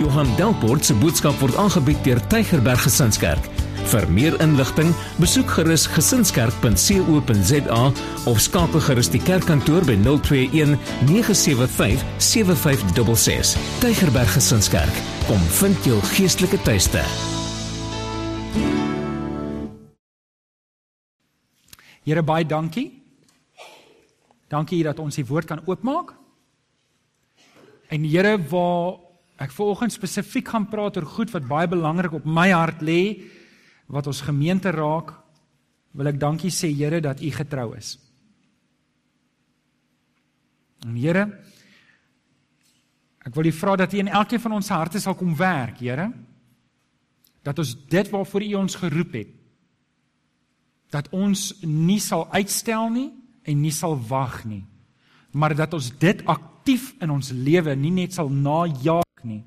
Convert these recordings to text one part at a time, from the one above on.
Johan Delport se boodskap word aangebied deur Tygerberg Gesinskerk. Vir meer inligting, besoek gerus gesinskerk.co.za of skakel gerus die kerkkantoor by 021 975 7566. Tygerberg Gesinskerk, kom vind jou geestelike tuiste. Here baie dankie. Dankie dat ons die woord kan oopmaak. En Here, waar ek vanoggend spesifiek gaan praat oor goed wat baie belangrik op my hart lê, wat ons gemeente raak, wil ek dankie sê Here dat U getrou is. En Here, ek wil U vra dat U in elkeen van ons harte sal kom werk, Here. Dat ons dit waarvoor U ons geroep het, dat ons nie sal uitstel nie en nie sal wag nie maar dat ons dit aktief in ons lewe nie net sal nie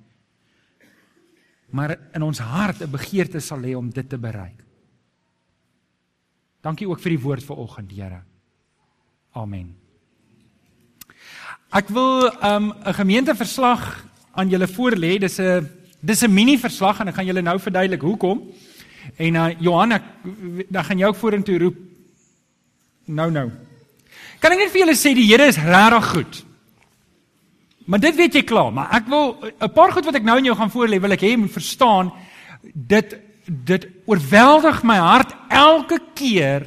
maar in ons hart 'n begeerte sal hê om dit te bereik. Dankie ook vir die woord vanoggend, Here. Amen. Ek wil 'n um, gemeenteverslag aan julle voorlê. Dis 'n dis 'n mini verslag en ek gaan julle nou verduidelik hoekom. En uh Johanna, dan gaan jy ook vorentoe roep. Nou nou. Kan ek net vir julle sê die Here is regtig goed. Maar dit weet jy klaar, maar ek wil 'n paar goed wat ek nou in jou gaan voorlê, wil ek hê jy moet verstaan dit dit oorweldig my hart elke keer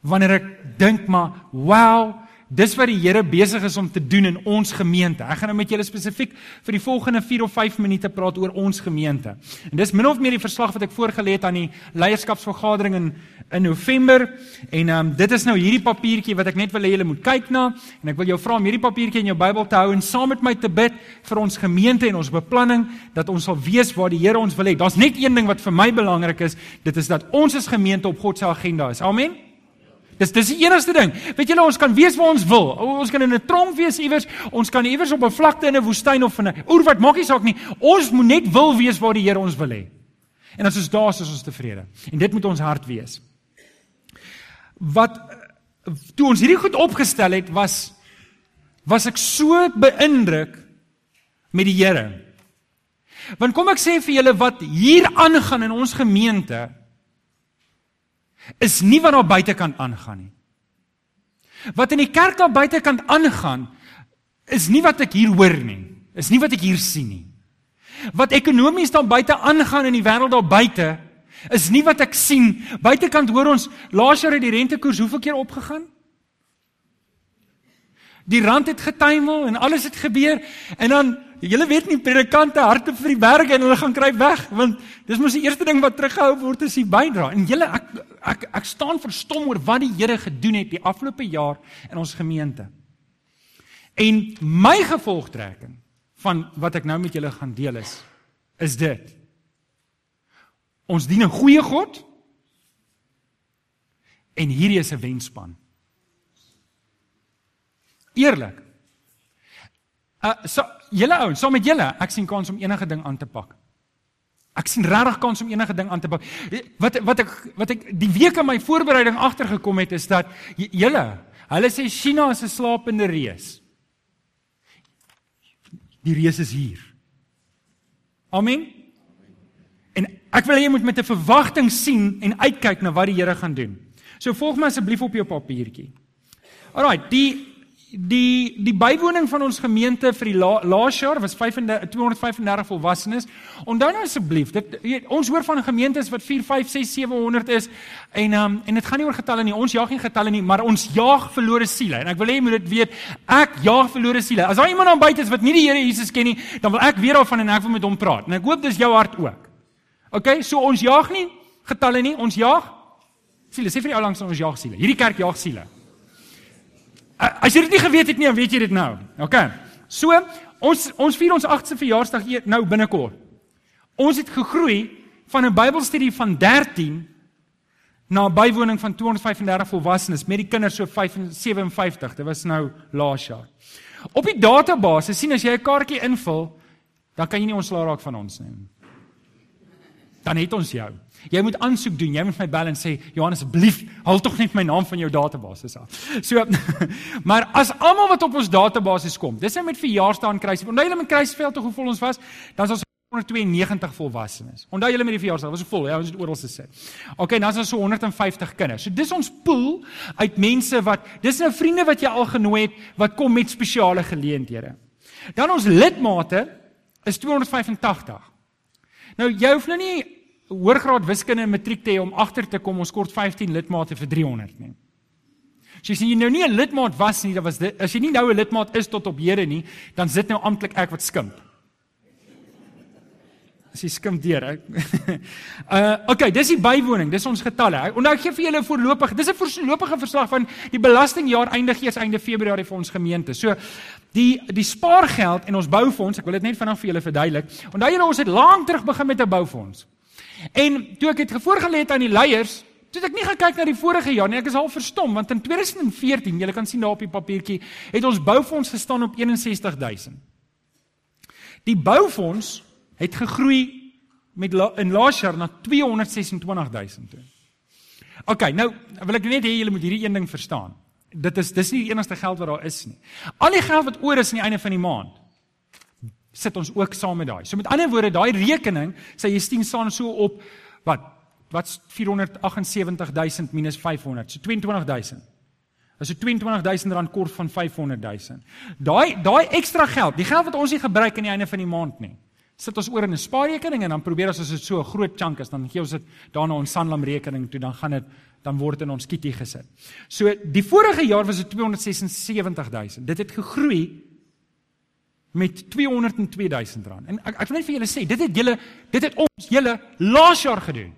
wanneer ek dink maar wow Dis wat die Here besig is om te doen in ons gemeente. Ek gaan nou met julle spesifiek vir die volgende 4 of 5 minute praat oor ons gemeente. En dis min of meer die verslag wat ek voorgelê het aan die leierskapsvergadering in in November. En ehm um, dit is nou hierdie papiertjie wat ek net wil hê julle moet kyk na en ek wil jou vra om hierdie papiertjie in jou Bybel te hou en saam met my te bid vir ons gemeente en ons beplanning dat ons sal weet waar die Here ons wil hê. Daar's net een ding wat vir my belangrik is, dit is dat ons as gemeente op God se agenda is. Amen. Dis dis die enigste ding. Weet julle ons kan wees waar ons wil. Ons kan in 'n tronk wees iewers, ons kan iewers op 'n vlakte in 'n woestyn of in 'n oerwoud, maak nie saak nie. Ons moet net wil wees waar die Here ons wil hê. En as ons daar is, is ons tevrede. En dit moet ons hart wees. Wat toe ons hierdie goed opgestel het, was was ek so beïndruk met die Here. Want kom ek sê vir julle wat hier aangaan in ons gemeente, is nie wat daar buitekant aangaan nie. Wat in die kerk daar buitekant aangaan is nie wat ek hier hoor nie. Is nie wat ek hier sien nie. Wat ekonomies daar buite aangaan in die wêreld daar buite is nie wat ek sien. Buitekant hoor ons laas jaar het die rentekoers hoeveel keer opgegaan? Die rand het getuimel en alles het gebeur en dan julle weet nie predikante harte vir die berge en hulle gaan kry weg want dis mos die eerste ding wat teruggehou word is die bydra. En julle ek ek ek staan verstom oor wat die Here gedoen het die afgelope jaar in ons gemeente. En my gevolgtrekking van wat ek nou met julle gaan deel is is dit. Ons dien 'n goeie God. En hierdie is 'n wenspan. Eerlik. Uh so julle ouens, saam met julle, ek sien kans om enige ding aan te pak. Ek sien regtig kans om enige ding aan te pak. Wat wat ek wat ek die week in my voorbereiding agtergekom het is dat julle, hulle sê China is 'n slapende reus. Die reus is hier. Amen. En ek wil hê jy moet met 'n verwagting sien en uitkyk na wat die Here gaan doen. So volg my asseblief op jou papiertjie. Alraai, die die die bywoning van ons gemeente vir die la, laas jaar was 35 235 volwassenes. Onthou nou asseblief, dit ons hoor van gemeentes wat 4 5 6 700 is en um, en dit gaan nie oor getalle nie. Ons jag nie getalle nie, maar ons jag verlore siele. En ek wil hê jy moet dit weet, ek jag verlore siele. As daar iemand aan buite is wat nie die Here Jesus ken nie, dan wil ek weer daarvan en ek wil met hom praat. En ek hoop dis jou hart ook. OK, so ons jag nie getalle nie, ons jag siele. Sê vir die ou langs ons jag siele. Hierdie kerk jag siele. As jy dit nie geweet het nie, dan weet jy dit nou. OK. So, ons ons vier ons 8ste verjaarsdag hier nou binnekort. Ons het gegroei van 'n Bybelstudie van 13 na 'n bywoning van 235 volwassenes met die kinders so 57. Dit was nou laas jaar. Op die database sien as jy 'n kaartjie invul, dan kan jy nie ontslaa raak van ons nie. Dan het ons jou. Jy moet aansoek doen. Jy moet my bel en sê, "Johannes, asseblief, haal tog net my naam van jou database af." So, maar as almal wat op ons database kom, dis net met verjaarsdae en kruisfees. Onthou julle met kruisfees tog hoe vol ons was? Dan is ons 192 volwassenes. Onthou julle met die verjaarsdag, was so vol, ja, ons het oral gesit. Okay, dan is daar so 150 kinders. So dis ons pool uit mense wat dis nou vriende wat jy al genooi het wat kom met spesiale geleenthede. Dan ons lidmate is 285. Nou jy hoef nou nie hoërgraad wiskunde en matriek te hê om agter te kom ons kort 15 lidmate vir 300 nie. So as jy nou nie 'n lidmaat was nie, dan was dit as jy nie nou 'n lidmaat is tot op hede nie, dan sit nou amptelik ek wat skimp as jy skim deur. uh okay, dis die bywoning, dis ons getalle. Onthou ek gee vir julle 'n voorlopige, dis 'n voorlopige verslag van die belastingjaar eindig eers einde Februarie vir ons gemeente. So die die spaargeld en ons boufonds, ek wil dit net vanaand vir julle verduidelik. Onthou julle ons het lank terug begin met 'n boufonds. En toe ek dit gevoorgelê het aan die leiers, toe het ek nie gekyk na die vorige jaar nie. Ek is al verstom want in 2014, julle kan sien daar op die papiertjie, het ons boufonds gestaan op 61000. Die boufonds het gegroei met in laas jaar na 226000 toe. OK, nou wil ek net hê julle moet hierdie een ding verstaan. Dit is dis nie die enigste geld wat daar is nie. Al die geld wat oor is aan die einde van die maand sit ons ook saam met daai. So met ander woorde, daai rekening, sê jy sien staan so op wat wat's 478000 minus 500, so 22000. As jy 22000 rand kort van 500000. Daai daai ekstra geld, die geld wat ons nie gebruik aan die einde van die maand nie sit ons oor in 'n spaarrekening en dan probeer ons as dit so 'n groot chunk is, dan gee ons dit daarna ons Sanlam rekening toe, dan gaan dit dan word in ons kitty gesit. So die vorige jaar was dit 276000. Dit het gegroei met 202000 rand. En ek ek wil net vir julle sê, dit het julle dit het ons julle laas jaar gedoen.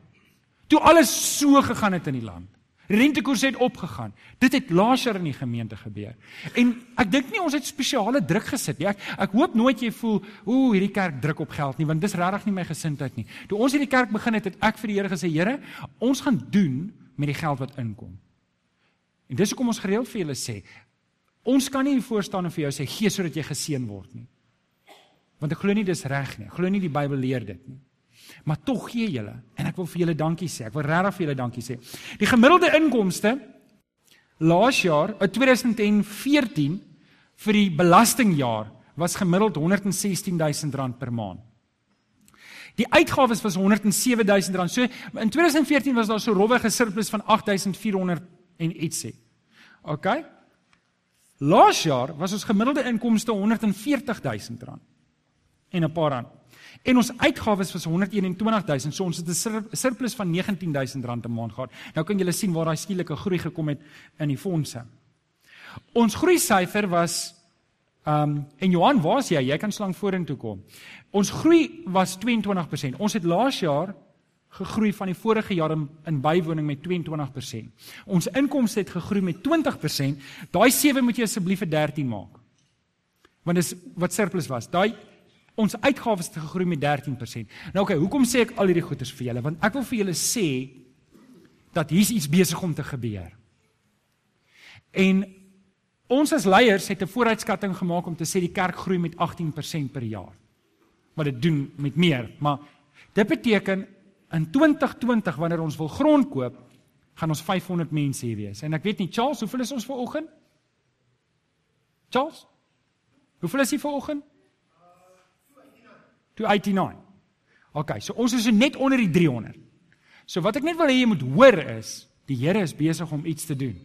Toe alles so gegaan het in die land. Rentekoerse het opgegaan. Dit het laas jaar in die gemeente gebeur. En ek dink nie ons het spesiale druk gesit nie. Ek ek hoop nooit jy voel, ooh, hierdie kerk druk op geld nie, want dis regtig nie my gesindheid nie. Toe ons hierdie kerk begin het, het ek vir die Here gesê, Here, ons gaan doen met die geld wat inkom. En dis hoekom ons gereeld vir julle sê, ons kan nie voor staan en vir jou sê gee sodat jy geseën word nie. Want ek glo nie dis reg nie. Ek glo nie die Bybel leer dit nie maar tog gee julle en ek wil vir julle dankie sê. Ek wil regtig vir julle dankie sê. Die gemiddelde inkomste laas jaar, in 2014 vir die belastingjaar was gemiddeld R116000 per maand. Die uitgawes was R107000. So in 2014 was daar so rowweg 'n surplus van 8400 en ietsie. OK? Laas jaar was ons gemiddelde inkomste R140000 en 'n paar rand. En ons uitgawes was 121000, so ons het 'n surplus van 19000 rand 'n maand gehad. Nou kan julle sien waar daai skielike groei gekom het in die fondse. Ons groei syfer was ehm um, en Johan, waar's jy? Jy kan slank vorentoe kom. Ons groei was 22%. Ons het laas jaar gegroei van die vorige jaar in, in bywoning met 22%. Ons inkomste het gegroei met 20%. Daai 7 moet jy asseblief vir 13 maak. Want dis wat surplus was. Daai ons uitgawes het gegroei met 13%. Nou okay, hoekom sê ek al hierdie goeders vir julle? Want ek wil vir julle sê dat hier's iets besig om te gebeur. En ons as leiers het 'n vooruitskatting gemaak om te sê die kerk groei met 18% per jaar. Wat dit doen met meer, maar dit beteken in 2020 wanneer ons wil grond koop, gaan ons 500 mense hier wees. En ek weet nie Charles, hoeveel is ons vir oggend? Charles? Hoeveel is jy vir oggend? 289. OK, so ons is net onder die 300. So wat ek net wil hê jy moet hoor is, die Here is besig om iets te doen.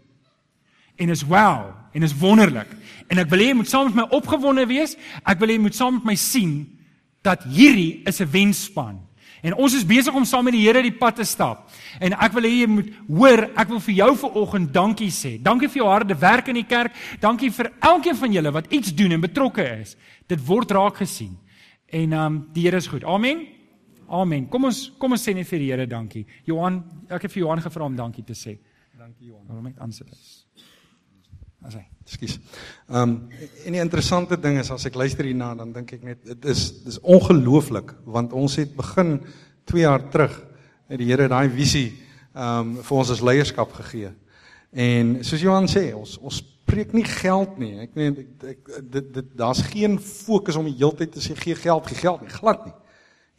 En is wel en is wonderlik. En ek wil hê jy moet saam met my opgewonde wees. Ek wil hê jy moet saam met my sien dat hierdie is 'n wenspan. En ons is besig om saam met die Here die pad te stap. En ek wil hê jy moet hoor, ek wil vir jou vanoggend dankie sê. Dankie vir jou harde werk in die kerk. Dankie vir elkeen van julle wat iets doen en betrokke is. Dit word raak gesien. En ehm um, die Here is goed. Amen. Amen. Kom ons kom ons sê net vir die Here dankie. Johan, ek het vir Johan gevra om dankie te sê. Dankie Johan. Waarom ek aansit is. As hy. Ekskuus. Ehm um, en die interessante ding is as ek luister hierna dan dink ek net dit is dis ongelooflik want ons het begin 2 jaar terug het die Here daai visie ehm um, vir ons as leierskap gegee. En soos Johan sê, ons ons preek nie geld nie. Ek meen ek, ek dit dit daar's geen fokus om die hele tyd te sê gee geld, gee geld nie. Glad nie.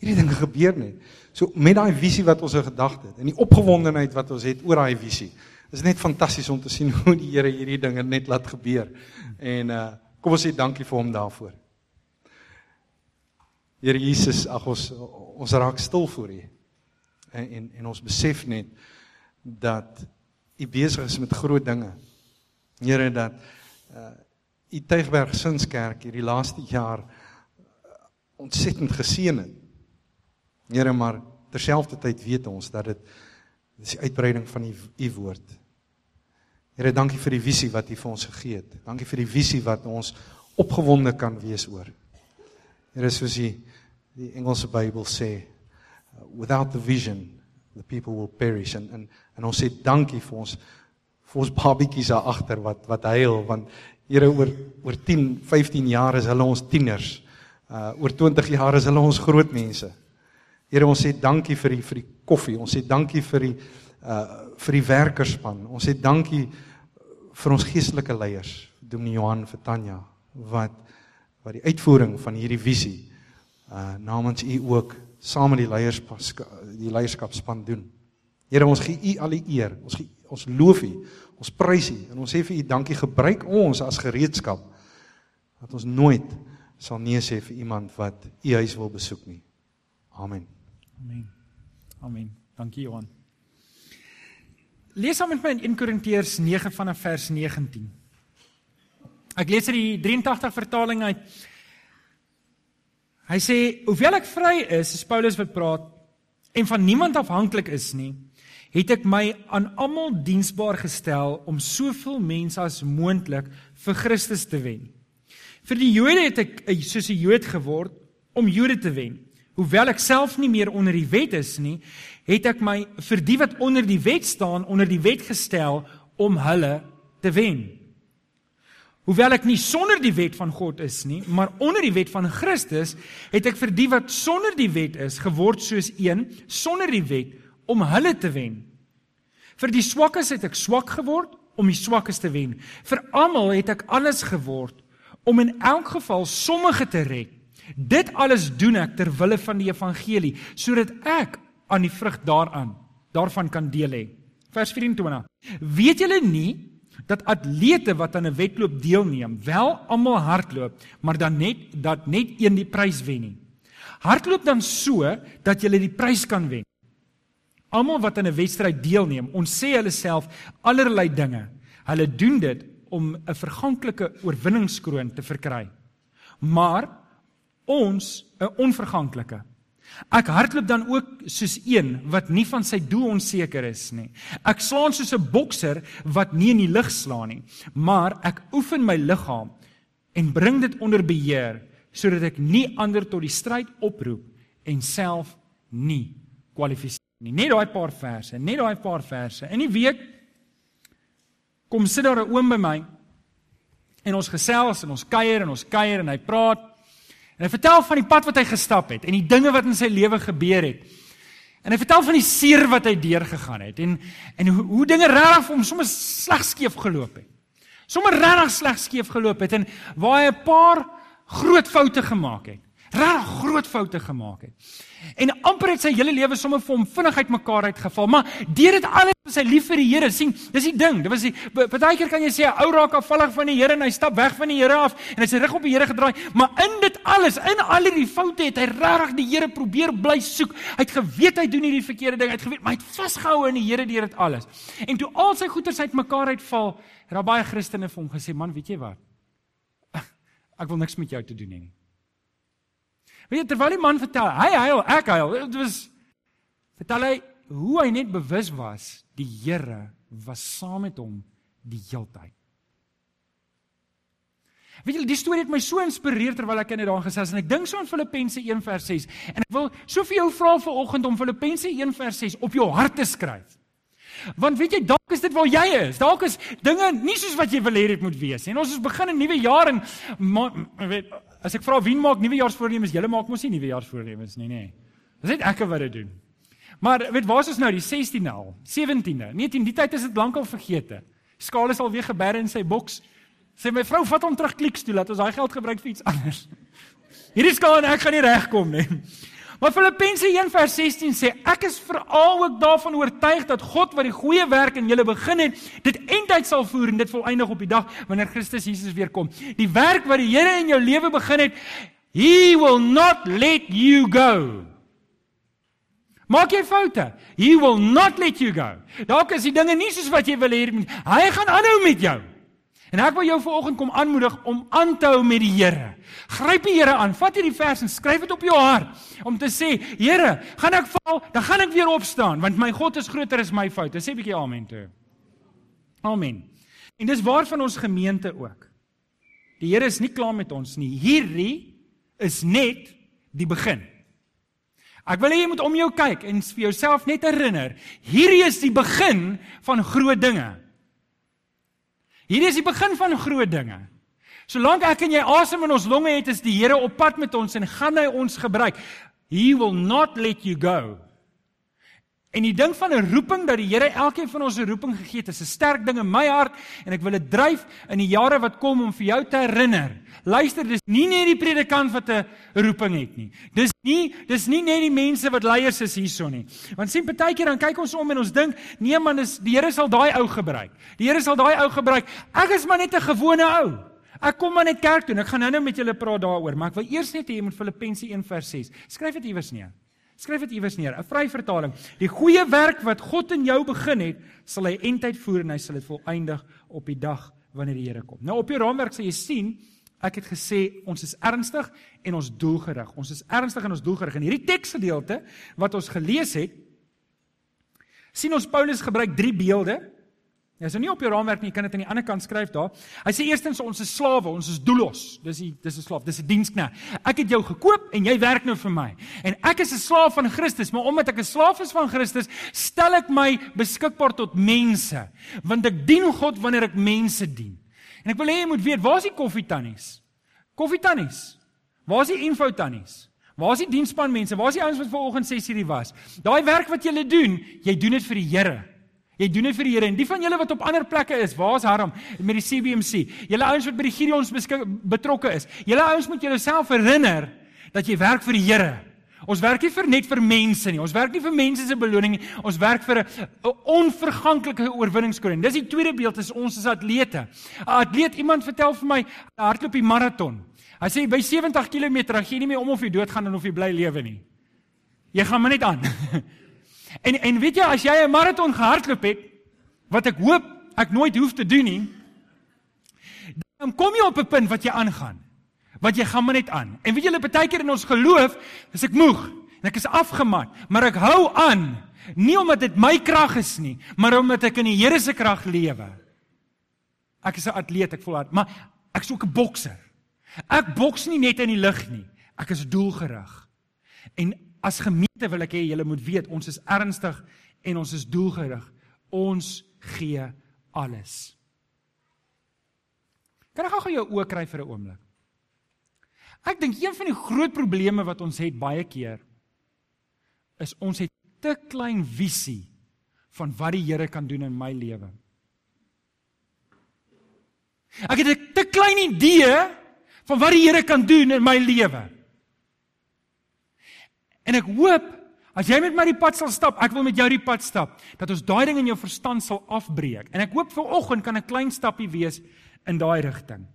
Hierdie dinge gebeur net. So met daai visie wat ons gedagte het en die opgewondenheid wat ons het oor daai visie. Is net fantasties om te sien hoe die Here hierdie dinge net laat gebeur. En uh kom ons sê dankie vir hom daarvoor. Here Jesus, ag ons ons raak stil voor U. En en en ons besef net dat U besig is met groot dinge. Here dat uh U Tuigberg Sinskerk hierdie laaste jaar uh, ontsettend geseën het. Here maar terselfdertyd weet ons dat dit dis die uitbreiding van U U woord. Here dankie vir die visie wat U vir ons gegee het. Dankie vir die visie wat ons opgewonde kan wees oor. Here soos die die Engelse Bybel sê, uh, without the vision the people will perish en en en ons sê dankie vir ons vir ons babietjies daar agter wat wat huil want Here oor oor 10, 15 jaar is hulle ons tieners. Uh oor 20 jaar is hulle ons groot mense. Here ons sê dankie vir die vir die koffie. Ons sê dankie vir die uh vir die werkerspan. Ons sê dankie vir ons geestelike leiers, Dominee Johan vir Tanya wat wat die uitvoering van hierdie visie uh namens u ook saam met die leierskap die leierskapspan doen. Here ons gee u al die eer. Ons gee, ons loof u. Ons prys u en ons sê vir u dankie. Gebruik ons as gereedskap dat ons nooit sal nee sê vir iemand wat u huis wil besoek nie. Amen. Amen. Amen. Dankie Johan. Lees saam met my in 1 Korintiërs 9 vanaf vers 19. Ek lees uit die 83 vertaling uit. Hy sê, "Hoewel ek vry is, is Paulus wat praat, en van niemand afhanklik is nie, het ek my aan almal diensbaar gestel om soveel mense as moontlik vir Christus te wen. Vir die Jode het ek eh, soos 'n Jood geword om Jode te wen. Hoewel ek self nie meer onder die wet is nie, het ek my vir die wat onder die wet staan onder die wet gestel om hulle te wen. Hoewel ek nie sonder die wet van God is nie, maar onder die wet van Christus, het ek vir die wat sonder die wet is geword soos een sonder die wet om hulle te wen. Vir die swakkes het ek swak geword om die swakkes te wen. Vir almal het ek alles geword om in elk geval sommige te red. Dit alles doen ek ter wille van die evangelie, sodat ek aan die vrug daaraan daarvan kan deel hê. Vers 24. Weet julle nie dat atlete wat aan 'n wedloop deelneem, wel almal hardloop, maar dan net dat net een die prys wen nie. Hardloop dan so dat jy die prys kan wen. Almal wat aan 'n wedstryd deelneem, ons sê hulle self allerlei dinge. Hulle doen dit om 'n verganklike oorwinningskroon te verkry. Maar ons 'n onverganklike Ek hardloop dan ook soos een wat nie van sy doel onseker is nie. Ek slaan soos 'n bokser wat nie in die lug slaan nie, maar ek oefen my liggaam en bring dit onder beheer sodat ek nie ander tot die stryd oproep en self nie kwalifiseer nie. Net daai paar verse, net daai paar verse. In die week kom sit daar 'n oom by my en ons gesels en ons kuier en ons kuier en hy praat En hy vertel van die pad wat hy gestap het en die dinge wat in sy lewe gebeur het. En hy vertel van die seer wat hy deurgegaan het en en hoe, hoe dinge regtig vir hom sommer sleg skeef geloop het. Sommer regtig sleg skeef geloop het en waar hy 'n paar groot foute gemaak het. Regtig groot foute gemaak het. En amper het sy hele lewe sommer vir hom vinnig uitmekaar uitgeval, maar deur dit alles was hy lief vir die Here. sien, dis die ding. Dit was die partykeer kan jy sê 'n ou raak afvallig van die Here en hy stap weg van die Here af en hy sy rug op die Here gedraai, maar in dit alles, in al hierdie foute het hy regtig die Here probeer bly soek. Hy het geweet hy doen hierdie verkeerde ding, hy het geweet, maar hy het vasgehou in die Here deur dit alles. En toe al sy goeders uitmekaar uitval, het daar baie Christene vir hom gesê, "Man, weet jy wat? Ek wil niks met jou te doen hê nie." Weet jy terwyl die man vertel, hy huil, ek huil. Dit was vertel hy hoe hy net bewus was die Here was saam met hom die heeltyd. Weet julle, die storie het my so inspireer terwyl ek in dit daar gesels en ek dink so aan Filippense 1 vers 6 en ek wil so vir jou vra vanoggend om Filippense 1 vers 6 op jou hart te skryf. Want weet jy, dalk is dit waar jy is. Dalk is dinge nie soos wat jy wil hê dit moet wees nie. Ons is begin 'n nuwe jaar en weet As ek vra wie maak nuwejaarsvoornemens, julle maak mos nie nuwejaarsvoornemens nie, nê. Dis net ek wat dit doen. Maar weet waar is ons nou die 16de al? 17de. 19 die tyd is dit lankal vergete. Skaal is al weer geberre in sy boks. Sê my vrou, vat hom terug kliks toe, laat ons daai geld gebruik vir iets anders. Hierdie skaal en ek gaan nie regkom nie. Maar Filippense 1:16 sê ek is veral ook daarvan oortuig dat God wat die goeie werk in julle begin het, dit eintlik sal voer en dit volëindig op die dag wanneer Christus Jesus weer kom. Die werk wat die Here in jou lewe begin het, He will not let you go. Maak jy foute? He will not let you go. Dalk is die dinge nie soos wat jy wil hê nie. Hy gaan aanhou met jou. En ek wil jou vanoggend kom aanmoedig om aan te hou met die Here. Gryp die Here aan. Vat hierdie vers en skryf dit op jou hart om te sê, Here, gaan ek val, dan gaan ek weer opstaan want my God is groter as my foute. Sê 'n bietjie amen toe. Amen. En dis waarvan ons gemeente ook. Die Here is nie klaar met ons nie. Hierdie is net die begin. Ek wil hê jy moet om jou kyk en vir jouself net herinner, hierdie is die begin van groot dinge. Hierdie is die begin van groot dinge. Solank ek en jy asem in ons longe het, is die Here op pad met ons en gaan hy ons gebruik. He will not let you go. En die ding van 'n roeping dat die Here elkeen van ons 'n roeping gegee het, is 'n sterk ding in my hart en ek wil dit dryf in die jare wat kom om vir jou te herinner. Luister, dis nie net die predikant wat 'n roeping het nie. Dis nie dis nie net die mense wat leiers is hierson nie. Want sien partykeer dan kyk ons om en ons dink, nee man, dis die Here sal daai ou gebruik. Die Here sal daai ou gebruik. Ek is maar net 'n gewone ou. Ek kom maar net kerk toe ek gaan nou-nou met julle praat daaroor, maar ek wil eers net hê jy moet Filippense 1:6. Skryf dit iewers neer. Skryf dit iewers neer, 'n vryvertaling. Die goeie werk wat God in jou begin het, sal hy eintyd voer en hy sal dit volëindig op die dag wanneer die Here kom. Nou op jou raamwerk sal jy sien, ek het gesê ons is ernstig en ons doelgerig. Ons is ernstig en ons doelgerig. In hierdie teksgedeelte wat ons gelees het, sien ons Paulus gebruik drie beelde Ja, is nou nie op jou raamwerk nie, jy kan dit aan die ander kant skryf daar. Hy sê eerstens ons is slawe, ons is doelos. Dis die dis 'n slaaf, dis 'n diensknegt. Ek het jou gekoop en jy werk nou vir my. En ek is 'n slaaf van Christus, maar omdat ek 'n slaaf is van Christus, stel ek my beskikbaar tot mense, want ek dien God wanneer ek mense dien. En ek wil hê jy moet weet, waar is die koffietannies? Koffietannies. Waar is die info tannies? Waar is die diensspan mense? Waar is die ouens wat vanoggend 6:00 hier was? Daai werk wat julle doen, jy doen dit vir die Here. Jy doen dit vir die Here en die van julle wat op ander plekke is, waar's Harm met die CBMC? Julle ouens wat by die Gideons betrokke is. Julle ouens moet julleself herinner dat jy werk vir die Here. Ons werk nie vir net vir mense nie. Ons werk nie vir mense se beloning nie. Ons werk vir 'n onverganklike oorwinningskroon. Dis die tweede beeld is ons as atlete. 'n Atleet, iemand vertel vir my, hardloop die maraton. Hy sê by 70 km gee jy nie meer om of jy doodgaan of jy bly lewe nie. Jy gaan maar net aan. En en weet jy as jy 'n maraton gehardloop het wat ek hoop ek nooit hoef te doen nie, dan kom jy op 'n punt wat jy aangaan. Wat jy gaan maar net aan. En weet julle baie keer in ons geloof, is ek moeg en ek is afgemat, maar ek hou aan. Nie omdat dit my krag is nie, maar omdat ek in die Here se krag lewe. Ek is 'n atleet, ek volhard, maar ek is ook 'n bokser. Ek boks nie net in die lug nie. Ek is doelgerig. En as gemeente wil ek hê julle moet weet ons is ernstig en ons is doelgerig. Ons gee alles. Kan ek gou jou oë kry vir 'n oomblik? Ek dink een van die groot probleme wat ons het baie keer is ons het te klein visie van wat die Here kan doen in my lewe. Ek het 'n te klein idee van wat die Here kan doen in my lewe. En ek hoop as jy met my die pad sal stap, ek wil met jou die pad stap, dat ons daai ding in jou verstand sal afbreek. En ek hoop vir oggend kan 'n klein stappie wees in daai rigting.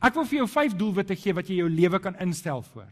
Ek wil vir jou vyf doelwitte gee wat jy jou lewe kan instel voor.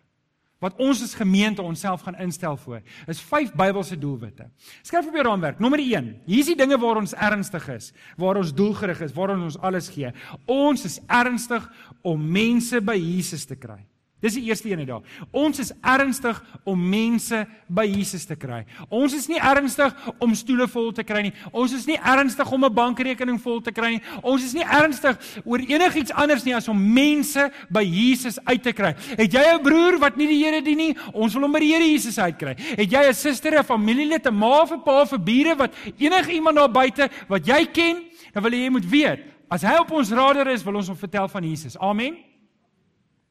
Wat ons as gemeente onsself gaan instel voor. Is vyf Bybelse doelwitte. Skryf op jou raamwerk. Nommer 1. Hier is die dinge waar ons ernstig is, waar ons doelgerig is, waar ons alles gee. Ons is ernstig om mense by Jesus te kry. Dis die eerste een daar. Ons is ernstig om mense by Jesus te kry. Ons is nie ernstig om stoele vol te kry nie. Ons is nie ernstig om 'n bankrekening vol te kry nie. Ons is nie ernstig oor enigiets anders nie as om mense by Jesus uit te kry. Het jy 'n broer wat nie die Here dien nie? Ons wil hom by die Here Jesus uitkry. Het jy 'n suster, 'n familielid, 'n ma of 'n pa of 'n bure wat enigiemand daar buite wat jy ken, dan wil jy moet weet, as hy op ons radar is, wil ons hom vertel van Jesus. Amen.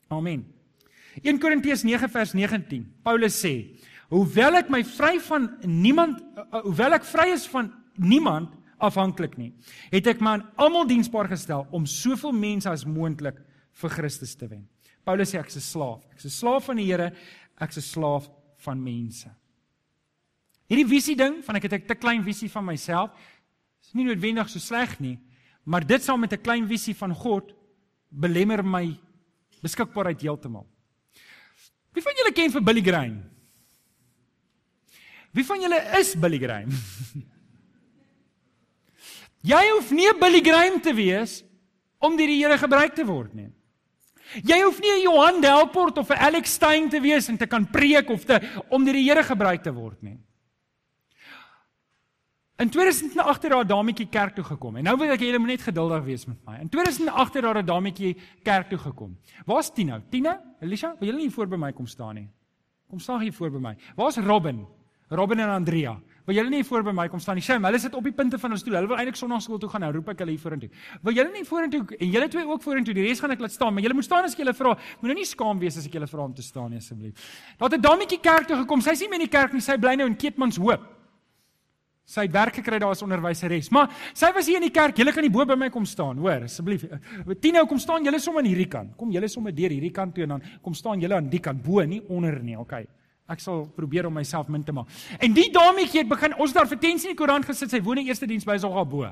Amen. 1 Korintiërs 9 vers 19. Paulus sê: "Hoewel ek my vry van niemand uh, hoewel ek vry is van niemand afhanklik nie, het ek my aan almal diensbaar gestel om soveel mense as moontlik vir Christus te wen." Paulus sê ek is 'n slaaf. Ek is 'n slaaf van die Here, ek is 'n slaaf van mense. Hierdie visie ding van ek het 'n te klein visie van myself is nie noodwendig so sleg nie, maar dit saam met 'n klein visie van God belemmer my beskikbaarheid heeltemal. Wie van julle ken vir Billy Graham? Wie van julle is Billy Graham? Jy hoef nie Billy Graham te wees om deur die Here gebruik te word nie. Jy hoef nie 'n Johan Delport of 'n Alex Stein te wees en te kan preek of te om deur die Here gebruik te word nie. In 2008 het daar 'n dametjie kerk toe gekom. En nou wil ek julle moet net geduldig wees met my. In 2008 het daar 'n dametjie kerk toe gekom. Waar's Tina? Tina? Elisha, wil julle nie voor by my kom staan nie? Kom staan hier voor by my. Waar's Robin? Robin en Andrea. Wil julle nie voor by my kom staan nie? Shame, hulle sit op die punte van ons stoel. Hulle wil eintlik sonnaarskool toe gaan nou. Roep ek hulle hier vorentoe. Wil julle nie vorentoe en julle twee ook vorentoe. Die res gaan ek laat staan, maar julle moet staan as ek julle vra. Moet nou skaam wees as ek julle vra om te staan nie asseblief. Daar het 'n dametjie kerk toe gekom. Sy is nie meer in die kerk nie. Sy bly nou in Keetmans Hoop. Sy het werk gekry daar as onderwyseres. Maar sy was hier in die kerk. Julle kan nie bo by my kom staan, hoor, asseblief. Tino, kom staan julle sommer aan hierdie kant. Kom julle sommer deur hierdie kant toe en dan kom staan julle aan die kant bo, nie onder nie, okay. Ek sal probeer om myself min te maak. En die dametjie het begin ons daar vertensie in die koerant gesit. Sy woon in eerste diens by ons al bo.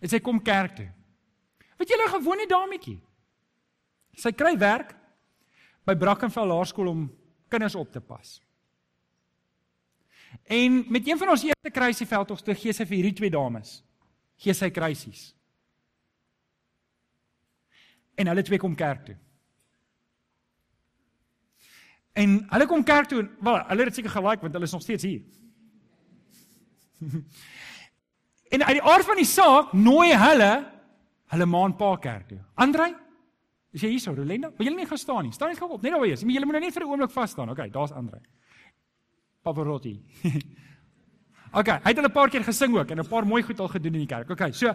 En sy kom kerk toe. Weet julle gewone dametjie? Sy kry werk by Brackenfell Laerskool om kinders op te pas. En met een van ons eerste kruisieveldtogs te gee sy vir hierdie twee dames. Gee sy kruisies. En hulle twee kom kerk toe. En hulle kom kerk toe en wel, hulle het seker gelike want hulle is nog steeds hier. en uit die aard van die saak nooi hulle hulle ma en pa kerk toe. Andrei, is jy hier so, Rolenda? Wil jy nie gaan staan nie? Staan net gou op, net daar wees. Jy moet nou net vir 'n oomblik vas staan. Okay, daar's Andrei. Pavarotti. okay, hy het al 'n paar keer gesing ook en 'n paar mooi goed al gedoen in die kerk. Okay, so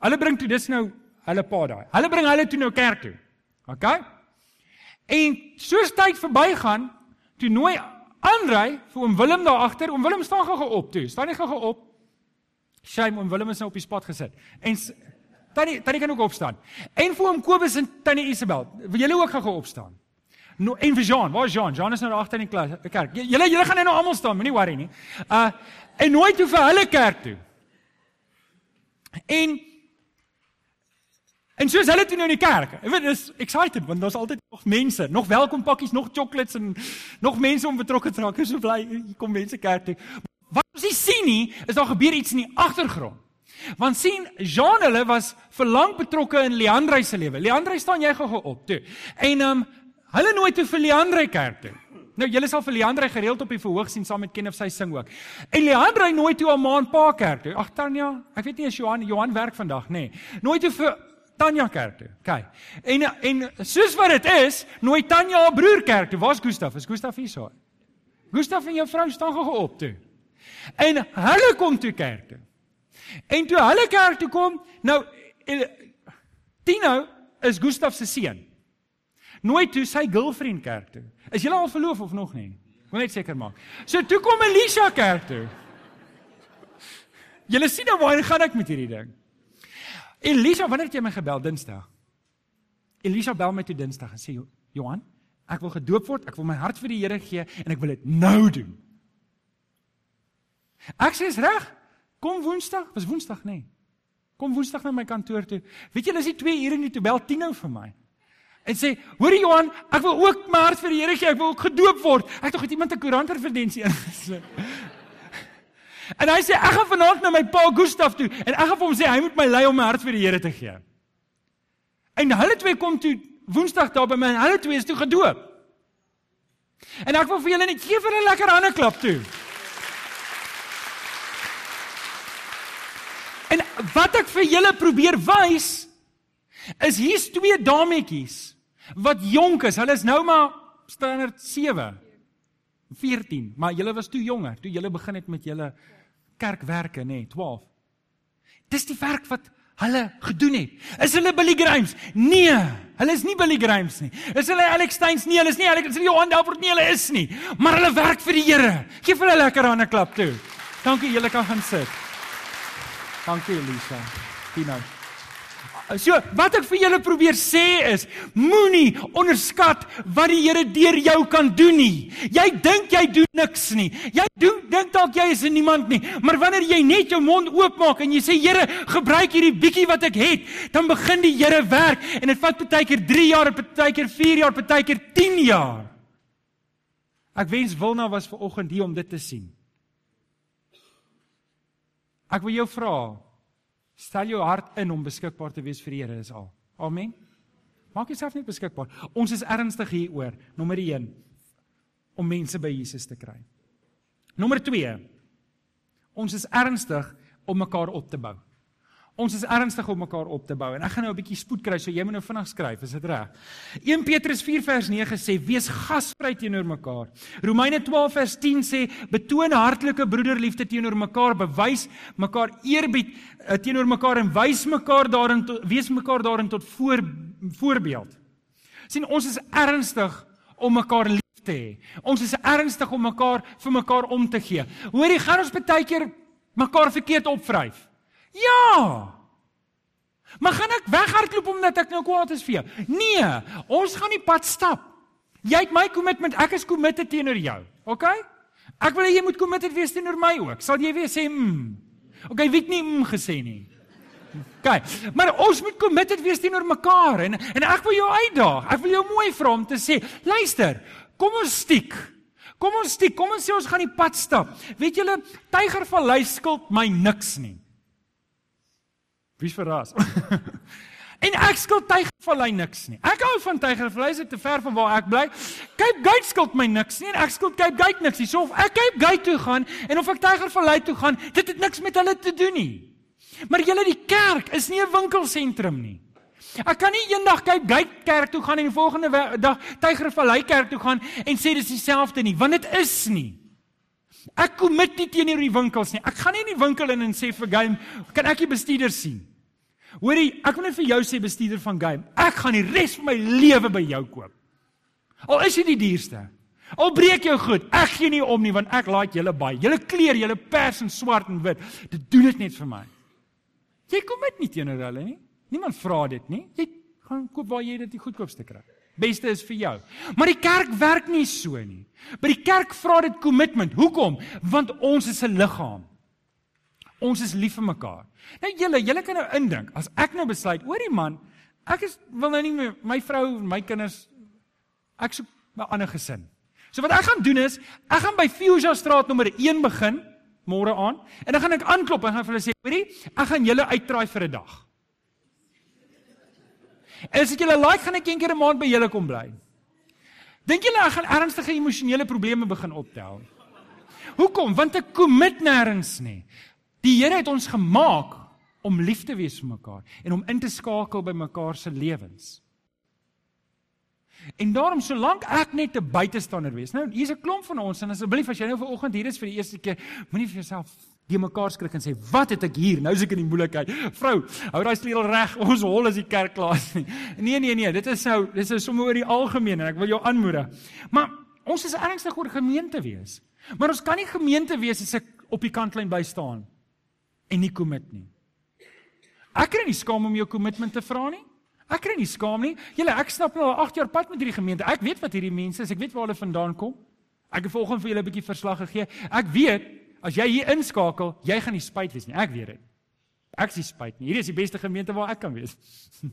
hulle bring toe dis nou hulle pa daai. Hulle bring hulle toe nou kerk toe. Okay? En soos tyd verbygaan, toe nooi Andrei vir oom Willem daar agter. Oom Willem staan gou op toe. Staan nie gou op. Shame oom Willem is nou op die spot gesit. En tannie tannie kan ook opstaan. En vir oom Kobus en tannie Isabel, wil julle ook gou opstaan? Nou en vir Jean, waar is Jean? Jean is nou daar agter in die klas, kerk. Julle julle gaan nou almal staan, moenie worry nie. Uh en nooi toe vir hulle kerk toe. En En soos hulle toe nou in die kerk. Ek weet dis excited want daar's altyd nog mense, nog welkom pakkies, nog chocolates en nog mense om betrokke te raak. Ek is so bly hier kom mense kerk toe. Wat ons nie sien nie, is daar gebeur iets in die agtergrond. Want sien, Jean hulle was vir lank betrokke in Leandre se lewe. Leandre staan jy gou op toe. En ehm um, hulle nooi toe vir Leandre kerk toe. Nou julle sal vir Leandre gereeld op die verhoog sien saam met Ken of sy sing ook. En Leandre nooi toe 'n maand pa kerk toe. Ag Tanya, ek weet nie as Johan Johan werk vandag nê. Nee. Nooi toe vir Tanya kerk toe. OK. En en soos wat dit is, nooi Tanya haar broer kerk toe. Waar's Gustaf? Is Gustaf hier so? Gustaf en jou vrou staan gou op toe. En hulle kom toe kerk toe. En toe hulle kerk toe kom, nou Tino is Gustaf se seun. Nooi toe sy girlfriend kerk toe. Is julle al verloof of nog nie? Wil net seker maak. So toe kom Elisa kerk toe. Julle sien nou waar gaan ek met hierdie ding? Elisa, wanneer het jy my gebel Dinsdag? Elisa bel my toe Dinsdag en sê Johan, ek wil gedoop word, ek wil my hart vir die Here gee en ek wil dit nou doen. Ek sê is reg. Kom Woensdag, was Woensdag nê? Nee. Kom Woensdag na my kantoor toe. Weet jy, dis nie 2 ure nie toe bel Tino vir my. En sê, "Hoor Johan, ek wil ook my hart vir die Here gee, ek wil ook gedoop word." Ek het iemand 'n koerantreferensie ingesit. En hy sê ek gaan vanaand na my pa Gustaf toe en ek gaan vir hom sê hy moet my lei om my hart vir die Here te gee. En hulle twee kom toe Woensdag daar by my en hulle twee is toe gedoop. En ek wil vir julle net gee vir 'n lekker hande klap toe. En wat ek vir julle probeer wys is hier's twee dametjies wat jonk is. Hulle is nou maar standaard 7 14, maar julle was toe jonger toe julle begin het met julle kerkwerke nê, nee, 12. Dis die werk wat hulle gedoen het. Is hulle Billy Grimes? Nee, hulle is nie Billy Grimes nie. Is hulle Alex Steins? Nee, hulle is nie Alex, hulle is Johan Delport nie, hulle is nie. Maar hulle werk vir die Here. Geef hulle 'n lekker hande klap toe. Dankie, julle kan gaan sit. Dankie Elisa. Tina. So, wat ek vir julle probeer sê is, moenie onderskat wat die Here deur jou kan doen nie. Jy dink jy doen niks nie. Jy doen dink dalk jy is niemand nie, maar wanneer jy net jou mond oopmaak en jy sê Here, gebruik hierdie bietjie wat ek het, dan begin die Here werk en dit vat baie keer 3 jaar, baie keer 4 jaar, baie keer 10 jaar. Ek wens Wilna was ver oggend hier om dit te sien. Ek wil jou vra, stel jou hart in om beskikbaar te wees vir die Here is al. Amen. Maak jouself net beskikbaar. Ons is ernstig hieroor. Nommer 1 om mense by Jesus te kry. Nommer 2. Ons is ernstig om mekaar op te bou. Ons is ernstig om mekaar op te bou en ek gaan nou 'n bietjie spoed kry so jy moet nou vinnig skryf, is dit reg? 1 Petrus 4 vers 9 sê wees gasvry teenoor mekaar. Romeine 12 vers 10 sê betoon hartlike broederliefde teenoor mekaar, bewys mekaar eerbied uh, teenoor mekaar en wys mekaar daarin tot, wees mekaar daarin tot voor voorbeeld. sien ons is ernstig om mekaar lief te hê. Ons is ernstig om mekaar vir mekaar om te gee. Hoorie, gaan ons baie keer mekaar verkeerd opvryf? Ja. Maar gaan ek weghardloop omdat ek nou kwaad is vir jou? Nee, ons gaan die pad stap. Jy het my commitment, ek is committed teenoor jou. OK? Ek wil hê jy moet committed wees teenoor my ook. Sal jy weer sê mm? OK, wie het nie mm gesê nie? OK. Maar ons moet committed wees teenoor mekaar en en ek wil jou uitdaag. Ek wil jou mooi vra om te sê, luister, kom ons stiek. Kom ons stiek, kom ons sê ons gaan die pad stap. Weet julle, Tygervallei skuld my niks nie. Wie's verras? en ek skuld Tygervallei niks nie. Ek hou van Tygervallei, dit is te ver van waar ek bly. Cape Gate skuld my niks nie en ek skuld Cape Gate niks nie. So of ek Cape Gate toe gaan en of ek Tygervallei toe gaan, dit het niks met hulle te doen nie. Maar julle die kerk is nie 'n winkelsentrum nie. Ek kan nie eendag Cape Gate kerk toe gaan en die volgende dag Tygervallei kerk toe gaan en sê dis dieselfde nie, want dit is nie. Ek kom met nie teenoor die winkels nie. Ek gaan nie in die winkel in en sê vir game, kan ek die bestuurder sien? Hoorie, ek wil net vir jou sê bestuurder van game, ek gaan die res van my lewe by jou koop. Al is jy die duurste. Al breek jou goed, ek gee nie om nie want ek like julle baie. Julle kleer, julle pers en swart en wit. Dit doen dit net vir my. Jy kom met nie teenoor hulle nie. Niemand vra dit nie. Jy gaan koop waar jy dit die goedkoopste kry. Beste is vir jou. Maar die kerk werk nie so nie. By die kerk vra dit kommitment. Hoekom? Want ons is 'n liggaam. Ons is lief vir mekaar. Nou julle, julle kan nou indink, as ek nou besluit, hoorie man, ek is wil nou nie meer my vrou en my kinders ek soek 'n ander gesin. So wat ek gaan doen is, ek gaan by Fuchsia Straat nommer 1 begin môre aan en dan gaan ek aanklop en gaan vir hulle sê, hoorie, ek gaan julle uittraai vir 'n dag. En as ek julle like, gaan ek een keer 'n maand by julle kom bly. Dink julle ek gaan ernstige emosionele probleme begin optel? Hoekom? Want ek commit nêrens nie. Die Here het ons gemaak om lief te wees vir mekaar en om in te skakel by mekaar se lewens. En daarom solank ek net 'n buitestander wees. Nou hier's 'n klomp van ons en asseblief as jy nou vanoggend hier is vir die eerste keer, moenie vir jouself die mekaar skrik en sê wat het ek hier? Nou is ek in die moeilikheid. Vrou, hou daai sleutel reg. Ons hol is die kerk klaar nie. Nee nee nee, dit is nou dis is sommer oor die algemeen en ek wil jou aanmoedig. Maar ons is ernstig oor gemeente wees. Maar ons kan nie gemeente wees as ek op die kantlyn by staan en nie commit nie. Ek kry nie skaam om jou kommitment te vra nie. Ek kry nie skaam nie. Julle, ek snap nou al 8 jaar pad met hierdie gemeente. Ek weet wat hierdie mense is. Ek weet waar hulle vandaan kom. Ek het vanoggend vir julle 'n bietjie verslag gegee. Ek weet as jy hier inskakel, jy gaan nie spyt wees nie. Ek weet dit. Ek is spyt nie. Hierdie is die beste gemeente waar ek kan wees.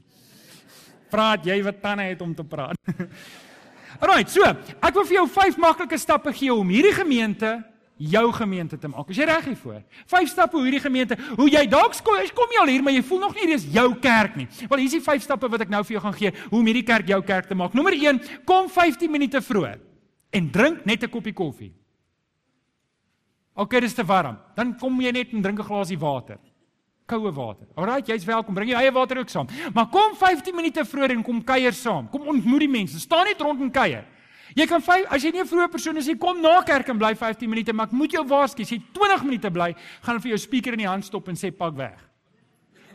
Praat jy wat tande het om te praat. Alrite, so, ek wil vir jou vyf maklike stappe gee om hierdie gemeente jou gemeente te maak. Is jy reg hiervoor? Vyf stappe hoe hierdie gemeente, hoe jy dalk kom, kom jy al hier, maar jy voel nog nie dis jou kerk nie. Wel, hier is die vyf stappe wat ek nou vir jou gaan gee hoe om hierdie kerk jou kerk te maak. Nommer 1, kom 15 minute vroeër en drink net 'n koppie koffie. OK, dis te warm. Dan kom jy net en drink 'n glasie water. Koue water. Alraai, jy's welkom. Bring jou eie water ook saam. Maar kom 15 minute vroeër en kom kuier saam. Kom ontmoet die mense. Staan net rond en kuier. Jy kan vyf, as jy nie 'n vroeë persoon is, jy kom na kerk en bly 15 minute, maar ek moet jou waarsku, as jy 20 minute bly, gaan vir jou speaker in die hand stop en sê pak weg.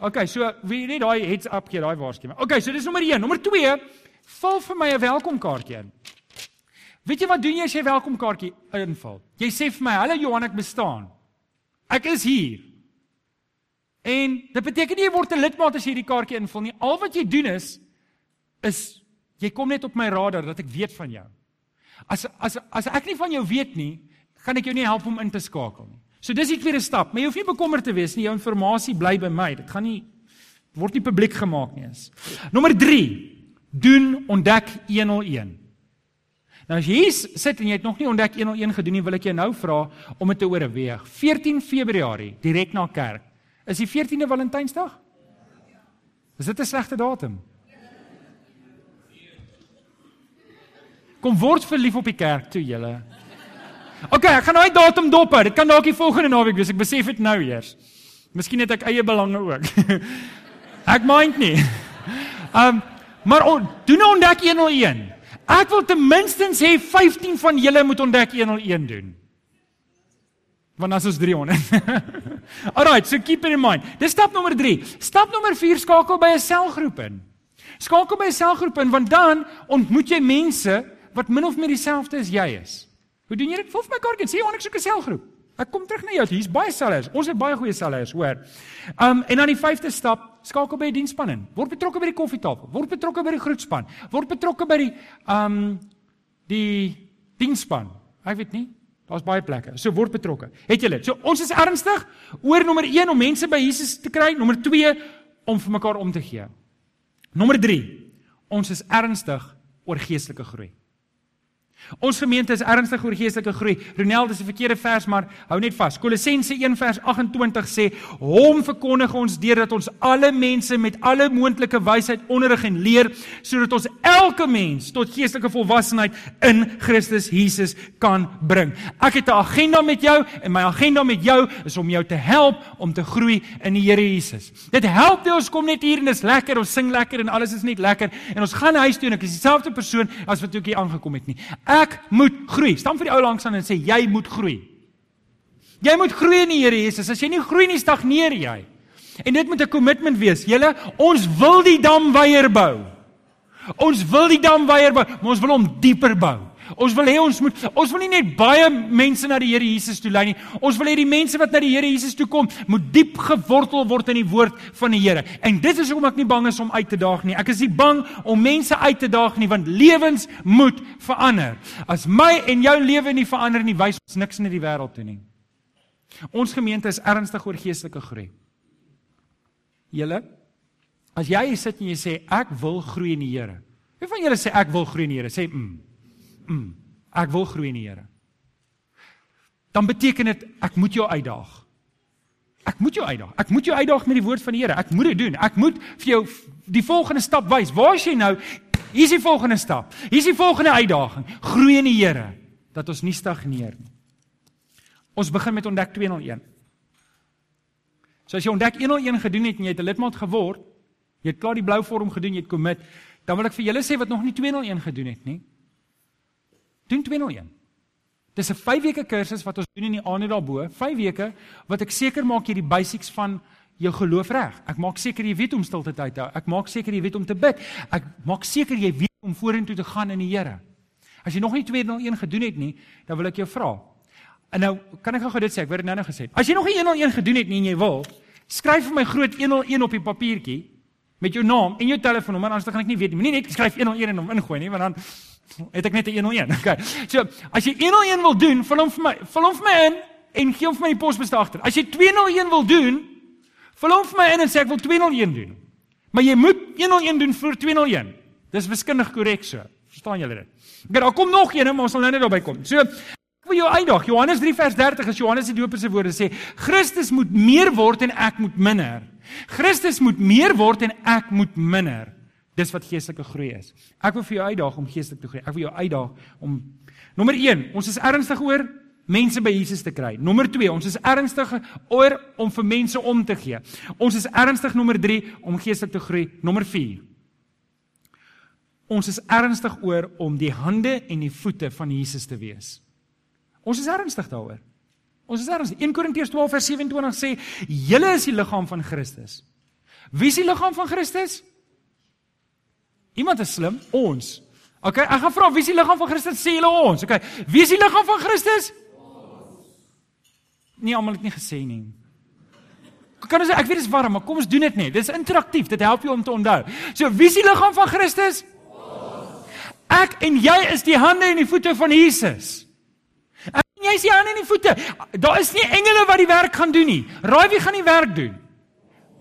OK, so wie net daai heads up gee, daai waarskuwing. OK, so dis nommer 1. Nommer 2, vul vir my 'n welkomkaartjie in. Weet jy wat doen jy as jy 'n welkomkaartjie invul? Jy sê vir my, "Hallo Johan, ek bestaan. Ek is hier." En dit beteken nie jy word 'n lidmaat as jy hierdie kaartjie invul nie. Al wat jy doen is is jy kom net op my radar dat ek weet van jou. As as as ek nie van jou weet nie, gaan ek jou nie help om in te skakel nie. So dis die tweede stap, maar jy hoef nie bekommerd te wees nie. Jou inligting bly by my. Dit gaan nie word nie publiek gemaak nie eens. Nommer 3. Doen ontdek 101. Nou as jy hier sit en jy het nog nie ontdek 101 gedoen nie, wil ek jou nou vra om dit te oorweeg. 14 Februarie, direk na kerk. Is die 14de Valentynsdag? Is dit 'n slegte datum? Kom word verlief op die kerk toe julle. OK, ek gaan daai datum dop. Dit kan dalk die volgende naweek wees. Ek besef dit nou eers. Miskien het ek eie belange ook. ek mind nie. Um maar on, doen nou ontdek 101. Ek wil ten minste hê 15 van julle moet ontdek 101 doen. Want as ons 300. Alright, so keep it in mind. Dis stap nommer 3. Stap nommer 4 skakel by 'n selgroep in. Skakel by 'n selgroep in want dan ontmoet jy mense wat min of meer dieselfde as jy is. Hoe doen jy dit? Volg my kaartjie, sê ons soek 'n selgroep. Ek kom terug na jou. Hier's baie sellers. Ons het baie goeie sellers, hoor. Um en dan die vyfde stap, skakel by die diensspan in. Word betrokke by die koffietafel. Word betrokke by die groetspan. Word betrokke by die um die diensspan. Ek weet nie. Daar's baie plekke. So word betrokke. Het julle? So ons is ernstig oor nommer 1 om mense by Jesus te kry, nommer 2 om vir mekaar om te gee. Nommer 3. Ons is ernstig oor geestelike groei. Ons gemeente is ernstig oor geestelike groei. Ronel, dis 'n verkeerde vers, maar hou net vas. Kolossense 1 vers 28 sê: "Hom verkondig ons deurdat ons alle mense met alle moontlike wysheid onderrig en leer, sodat ons elke mens tot geestelike volwassenheid in Christus Jesus kan bring." Ek het 'n agenda met jou en my agenda met jou is om jou te help om te groei in die Here Jesus. Dit help nie ons kom net hier en dis lekker, ons sing lekker en alles is net lekker en ons gaan huis toe en ek is dieselfde persoon as wat ek hier aangekom het nie. Ek moet groei. Staan vir die ou langs aan en sê jy moet groei. Jy moet groei in die Here Jesus. As jy nie groei nie, stagneer jy. En dit moet 'n kommitment wees. Julle, ons wil die dam weier bou. Ons wil die dam weier bou, maar ons wil hom dieper bou. Ons wil hê ons moet ons wil nie net baie mense na die Here Jesus toe lei nie. Ons wil hê die mense wat na die Here Jesus toe kom, moet diep gewortel word in die woord van die Here. En dit is hoekom ek nie bang is om uit te daag nie. Ek is nie bang om mense uit te daag nie, want lewens moet verander. As my en jou lewe nie verander nie, wys ons niks in die wêreld toe nie. Ons gemeente is ernstig oor geestelike groei. Julle As jy sit en jy sê ek wil groei in die Here. Wie van julle sê ek wil groei in die Here? Sê mm mm, ek wil groei in die Here. Dan beteken dit ek moet jou uitdaag. Ek moet jou uitdaag. Ek moet jou uitdaag met die woord van die Here. Ek moet dit doen. Ek moet vir jou die volgende stap wys. Waar is jy nou? Hier is die volgende stap. Hier is die volgende uitdaging. Groei in die Here dat ons nie stagneer nie. Ons begin met ontdek 201. So as jy ontdek 101 gedoen het en jy het 'n lidmaat geword, jy het klaar die blou vorm gedoen, jy het commit, dan wil ek vir julle sê wat nog nie 201 gedoen het nie. Doen 201. Dis 'n 5 weke kursus wat ons doen in die aande daarbo, 5 weke wat ek seker maak jy die basics van jou geloof reg. Ek maak seker jy weet om stilte te hou. Ek maak seker jy weet om te bid. Ek maak seker jy weet om vorentoe te gaan in die Here. As jy nog nie 201 gedoen het nie, dan wil ek jou vra. En nou kan ek gou dit sê, ek het dit nou-nou gesê. As jy nog nie 101 gedoen het nie en jy wil, skryf vir my groot 101 op die papiertjie met jou naam en jou telefoonnommer, anders dan gaan ek nie weet nie. Moenie net skryf 101 en hom ingooi nie, want dan het ek net 'n 101. Okay. So, as jy 101 wil doen, vul hom vir my, vul hom vir my in en gee hom vir my die posbus agter. As jy 201 wil doen, vul hom vir my in en sê ek wil 201 doen. Maar jy moet 101 doen voor 201. Dis wiskundig korrek so. Verstaan julle dit? Okay, daar kom nog een, maar ons sal nou net daarby kom. So, ek wil jou uitdaag. Johannes 3 vers 30 is Johannes die Doper se woorde sê: Christus moet meer word en ek moet minder. Christus moet meer word en ek moet minder. Dis wat geestelike groei is. Ek wil vir jou uitdaag om geestelik te groei. Ek wil jou uitdaag om nommer 1, ons is ernstig oor mense by Jesus te kry. Nommer 2, ons is ernstig oor om vir mense om te gee. Ons is ernstig nommer 3 om geestelik te groei. Nommer 4. Ons is ernstig oor om die hande en die voete van Jesus te wees. Ons is ernstig daaroor. Ons is ernstig. 1 Korintiërs 12 vers 27 sê: "Julle is die liggaam van Christus." Wie is die liggaam van Christus? Iemand is slim, ons. OK, ek gaan vra wie is die liggaam van Christus? Sê julle ons. OK, wie is die liggaam van Christus? Ons. Nie almal het nie gesê nie. Kan ons ek weet dit is warm, maar kom ons doen dit net. Dit is interaktief. Dit help jou om te onthou. So, wie is die liggaam van Christus? Ons. Ek en jy is die hande en die voete van Jesus. Ek en jy is die hande en die voete. Daar is nie engele wat die werk gaan doen nie. Raai wie gaan die werk doen?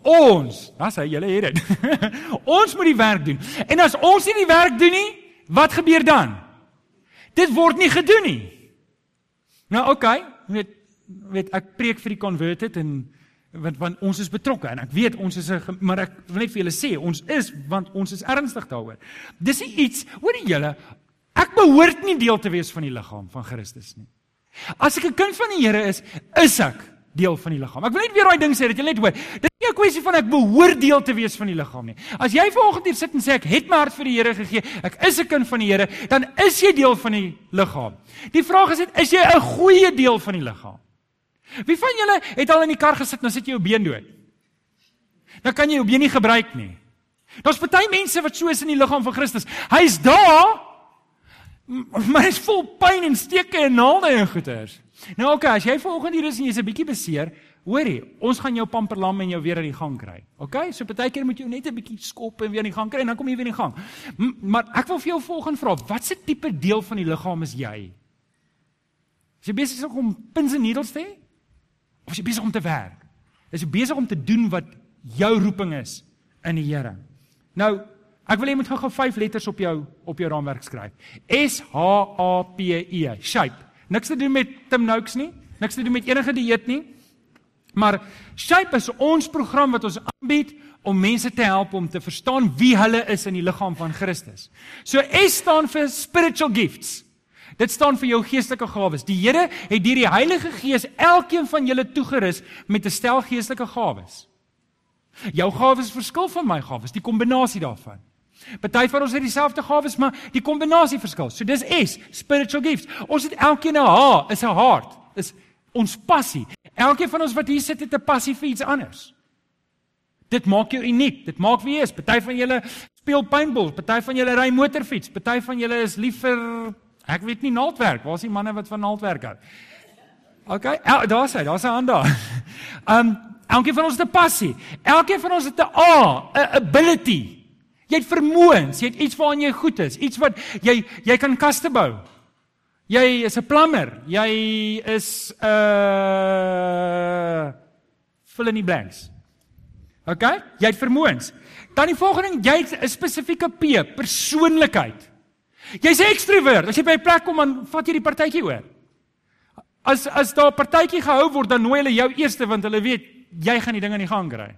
Ons, dan sê julle het dit. ons moet die werk doen. En as ons nie die werk doen nie, wat gebeur dan? Dit word nie gedoen nie. Nou oké, okay, weet weet ek preek vir die converted en want want ons is betrokke en ek weet ons is 'n maar ek wil net vir julle sê ons is want ons is ernstig daaroor. Dis iets, hoor julle, ek behoort nie deel te wees van die liggaam van Christus nie. As ek 'n kind van die Here is, is ek deel van die liggaam. Ek wil net weer daai ding sê dat jy net hoor. Dit is nie 'n kwessie van ek behoort deel te wees van die liggaam nie. As jy vanoggend hier sit en sê ek het my hart vir die Here gegee, ek is 'n kind van die Here, dan is jy deel van die liggaam. Die vraag is net, is jy 'n goeie deel van die liggaam? Wie van julle het al in die kar gesit en dan sit jy jou been dood? Dan kan jy jou been nie gebruik nie. Daar's baie mense wat so is in die liggaam van Christus. Hy's daar, maar hy's vol pyn en steke en naalde en goeters. Nou okay, as jy vanoggend hier is en jy's 'n bietjie beseer, hoorie, ons gaan jou pamperlam en jou weer aan die gang kry. OK? So partykeer moet jy net 'n bietjie skop en weer aan die gang kry en dan kom jy weer in die gang. M maar ek wil vir jou volgende vra, watse tipe deel van die liggaam is jy? Is jy besig om pins en needles te hê? Of is jy besig om te werk? Is jy besig om te doen wat jou roeping is in die Here? Nou, ek wil hê jy moet gou-gou vyf letters op jou op jou raamwerk skryf. S H A P E, shape. Niks te doen met Tim Noakes nie, niks te doen met enige dieet nie. Maar Shape is ons program wat ons aanbied om mense te help om te verstaan wie hulle is in die liggaam van Christus. So S staan vir spiritual gifts. Dit staan vir jou geestelike gawes. Die Here het deur die Heilige Gees elkeen van julle toegerus met 'n stel geestelike gawes. Jou gawes verskil van my gawes, die kombinasie daarvan. Party van ons het dieselfde gawes, maar die kombinasie verskil. So dis S, spiritual gifts. Ons het elkeen 'n H, is 'n hart, is ons passie. Elkeen van ons wat hier sit het 'n passie vir iets anders. Dit maak jou uniek. Dit maak wie jy is. Party van julle speel paintball, party van julle ry motorfiets, party van julle is lief vir ek weet nie naaldwerk. Waar's die manne wat van naaldwerk hou? OK, daar's hy, daar's 'n hand daar. Um elkeen van ons het 'n passie. Elkeen van ons het 'n A, 'n ability. Jy het vermoëns, jy het iets waaraan jy goed is, iets wat jy jy kan kaste bou. Jy is 'n plammer, jy is 'n uh, fill in the blanks. OK? Jy het vermoëns. Dan die volgende ding, jy het 'n spesifieke P, persoonlikheid. Jy's 'n ekstrovert. As jy by 'n plek kom, dan vat jy die partytjie oor. As as daar 'n partytjie gehou word, dan nooi hulle jou eerste want hulle weet jy gaan die ding aan die gang kry.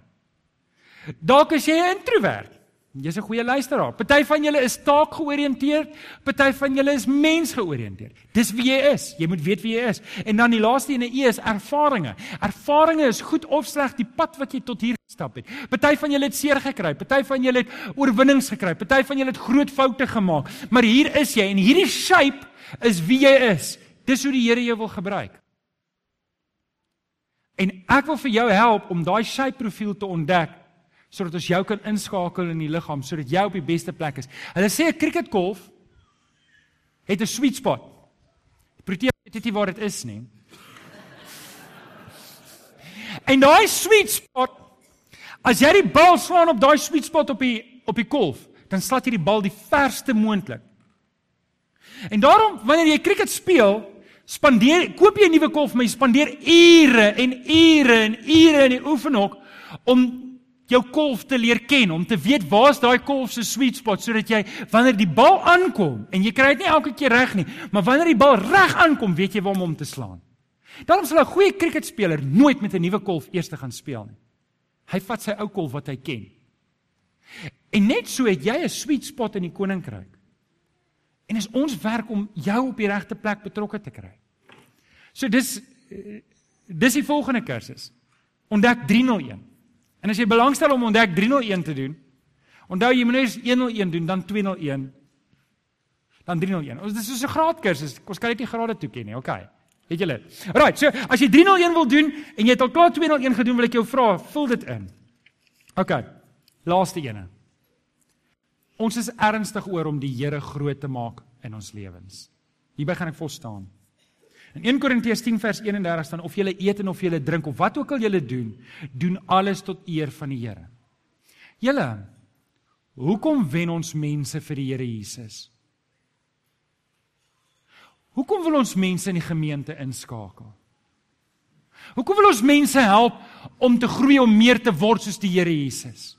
Dalk is jy 'n introvert. Jy's 'n goeie luisteraar. Party van julle is taakgeoriënteerd, party van julle is mensgeoriënteerd. Dis wie jy is. Jy moet weet wie jy is. En dan die laaste ene E is ervarings. Ervarings is goed of sleg die pad wat jy tot hier gestap het. Party van julle het seer gekry, party van julle het oorwinnings gekry, party van julle het groot foute gemaak. Maar hier is jy en hierdie shape is wie jy is. Dis hoe die Here jou wil gebruik. En ek wil vir jou help om daai shape profiel te ontdek sodat ons jou kan inskakel in die liggaam sodat jy op die beste plek is. Hulle sê 'n cricketkolf het 'n sweet spot. Protea weet nie waar dit is nie. En daai sweet spot as jy die bal slaan op daai sweet spot op die op die kolf, dan slat jy die bal die verste moontlik. En daarom wanneer jy cricket speel, spandeer koop jy 'n nuwe kolf, maar jy spandeer ure en ure en ure in die oefenhok om jou kolf te leer ken, om te weet waar's daai kolf se sweet spot sodat jy wanneer die bal aankom en jy kry dit nie elke keer reg nie, maar wanneer die bal reg aankom, weet jy waar om hom te slaan. Daarom sal 'n goeie cricketspeler nooit met 'n nuwe kolf eers te gaan speel nie. Hy vat sy ou kolf wat hy ken. En net so het jy 'n sweet spot in die koninkryk. En is ons werk om jou op die regte plek betrokke te kry. So dis dis die volgende kursus. Ontdek 301. En as jy belangstel om ontdek 301 te doen, onthou jy moet eers 101 doen, dan 201, dan 301. Ons dis so 'n graad kursus. Ons kan dit nie grade toeken nie, okay. Het julle? Right, so as jy 301 wil doen en jy het al klaar 201 gedoen, wil ek jou vra, vul dit in. Okay. Laaste ene. Ons is ernstig oor om die Here groot te maak in ons lewens. Hierby gaan ek vol staan. In 1 Korintiërs 10 vers 31 staan of jy eet en of jy drink of wat ook al jy doen, doen alles tot eer van die Here. Julle Hoekom wen ons mense vir die Here Jesus? Hoekom wil ons mense in die gemeente inskakel? Hoekom wil ons mense help om te groei om meer te word soos die Here Jesus?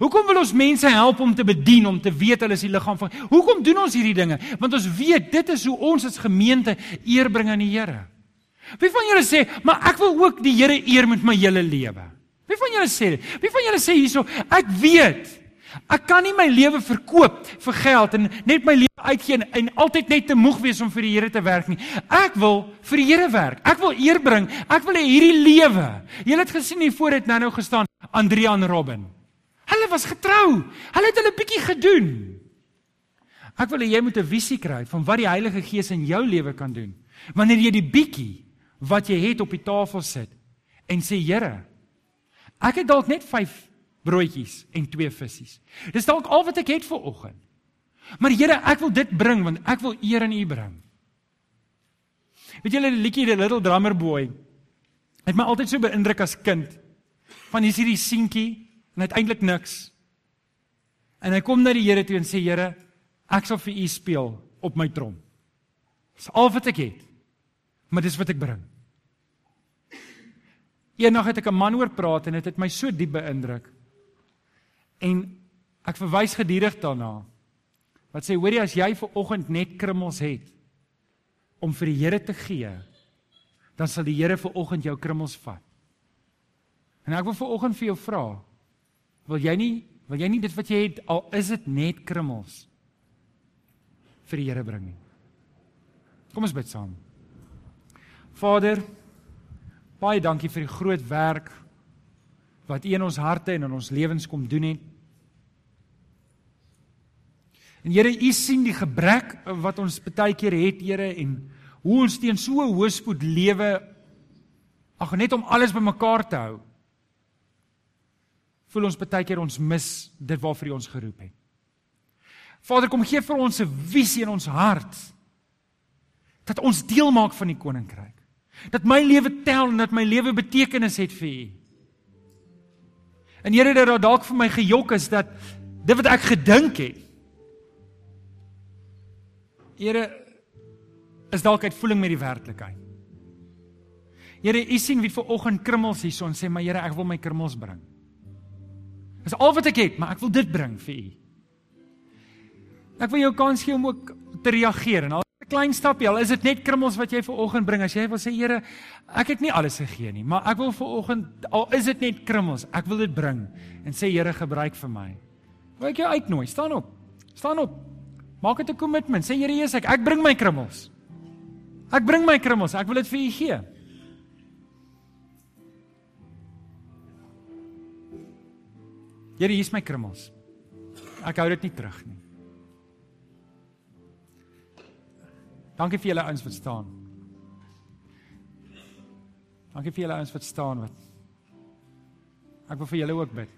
Hoekom wil ons mense help om te bedien, om te weet hulle is die liggaam van Hoekom doen ons hierdie dinge? Want ons weet dit is hoe ons as gemeente eer bring aan die Here. Wie van julle sê, "Maar ek wil ook die Here eer met my hele lewe." Wie van julle sê dit? Wie van julle sê hierso, "Ek weet ek kan nie my lewe verkoop vir geld en net my lewe uitgee en, en altyd net te moeg wees om vir die Here te werk nie. Ek wil vir die Here werk. Ek wil eer bring. Ek wil hierdie lewe. Julle het gesien hier voor het nou-nou gestaan Andrea en Robin. Hulle was getrou. Hulle het hulle bietjie gedoen. Ek wil hê jy moet 'n visie kry van wat die Heilige Gees in jou lewe kan doen. Wanneer jy die bietjie wat jy het op die tafel sit en sê Here, ek het dalk net 5 broodjies en 2 visse. Dis dalk al wat ek het vir oggend. Maar Here, ek wil dit bring want ek wil eer aan U bring. Weet julle die liedjie The Little Drummer Boy? Het my altyd so beïndruk as kind. Van hier is hierdie seentjie en hy het eintlik niks. En hy kom na die Here toe en sê Here, ek sal vir U speel op my trom. Dis al wat ek het. Maar dis wat ek bring. Eendag het ek 'n man hoor praat en dit het, het my so diep beïndruk. En ek verwys gedurig daarna. Wat sê hoorie as jy vir oggend net krummels het om vir die Here te gee, dan sal die Here vir oggend jou krummels vat. En ek wil vir oggend vir jou vra, Wil jy nie wil jy nie dit wat jy het al is dit net krummels vir die Here bring nie. Kom ons bid saam. Vader, baie dankie vir die groot werk wat U in ons harte en in ons lewens kom doen het. En Here, U sien die gebrek wat ons baie keer het, Here, en hoe ons teen so 'n hoëspoed lewe ag net om alles bymekaar te hou voel ons baie keer ons mis dit waarvoor U ons geroep het. Vader, kom gee vir ons 'n visie in ons hart dat ons deel maak van die koninkryk. Dat my lewe tel en dat my lewe betekenis het vir U. En Here, dat daar dalk vir my gejok is dat dit wat ek gedink het Here is dalk uitvoering met die werklikheid. Here, U sien wie ver oggend krummels hierson sê, maar Here, ek wil my krummels bring. Dis al wat ek het, maar ek wil dit bring vir u. Ek wil jou kans gee om ook te reageer en al 'n klein stapie, al is dit net krummels wat jy vir oggend bring as jy wil sê Here, ek het nie alles gegee nie, maar ek wil vir oggend al is dit net krummels, ek wil dit bring en sê Here, gebruik vir my. Wil ek jou uitnooi, staan op. Staan op. Maak dit 'n kommitment. Sê Here Jesus, ek, ek bring my krummels. Ek bring my krummels. Ek wil dit vir u gee. Here, hier's my krummels. Ek hou dit nie terug nie. Dankie vir julle ouens wat staan. Dankie vir julle ouens wat staan wat. Ek wil vir julle ook bid.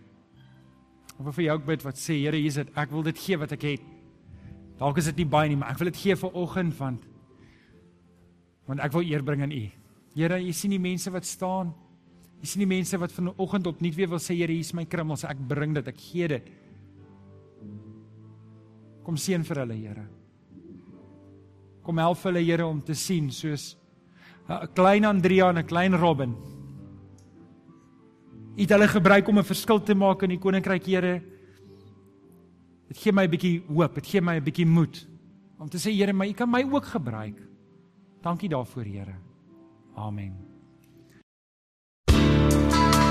Ek wil vir jou ook bid wat sê Here, hier's dit. Ek wil dit gee wat ek het. Dalk is dit nie baie nie, maar ek wil dit gee vir oggend want want ek wil eer bring aan U. Here, U sien die mense wat staan. Jy sien die mense wat vanoggend op nuut weer wil sê Here, hier is my krummels, ek bring dit, ek gee dit. Kom seën vir hulle, Here. Kom help hulle, Here, om te sien soos 'n klein Andrea en 'n klein Robin. Het hulle gebruik om 'n verskil te maak in die koninkryk, Here. Dit gee my 'n bietjie hoop, dit gee my 'n bietjie moed om te sê Here, maar U kan my ook gebruik. Dankie daarvoor, Here. Amen.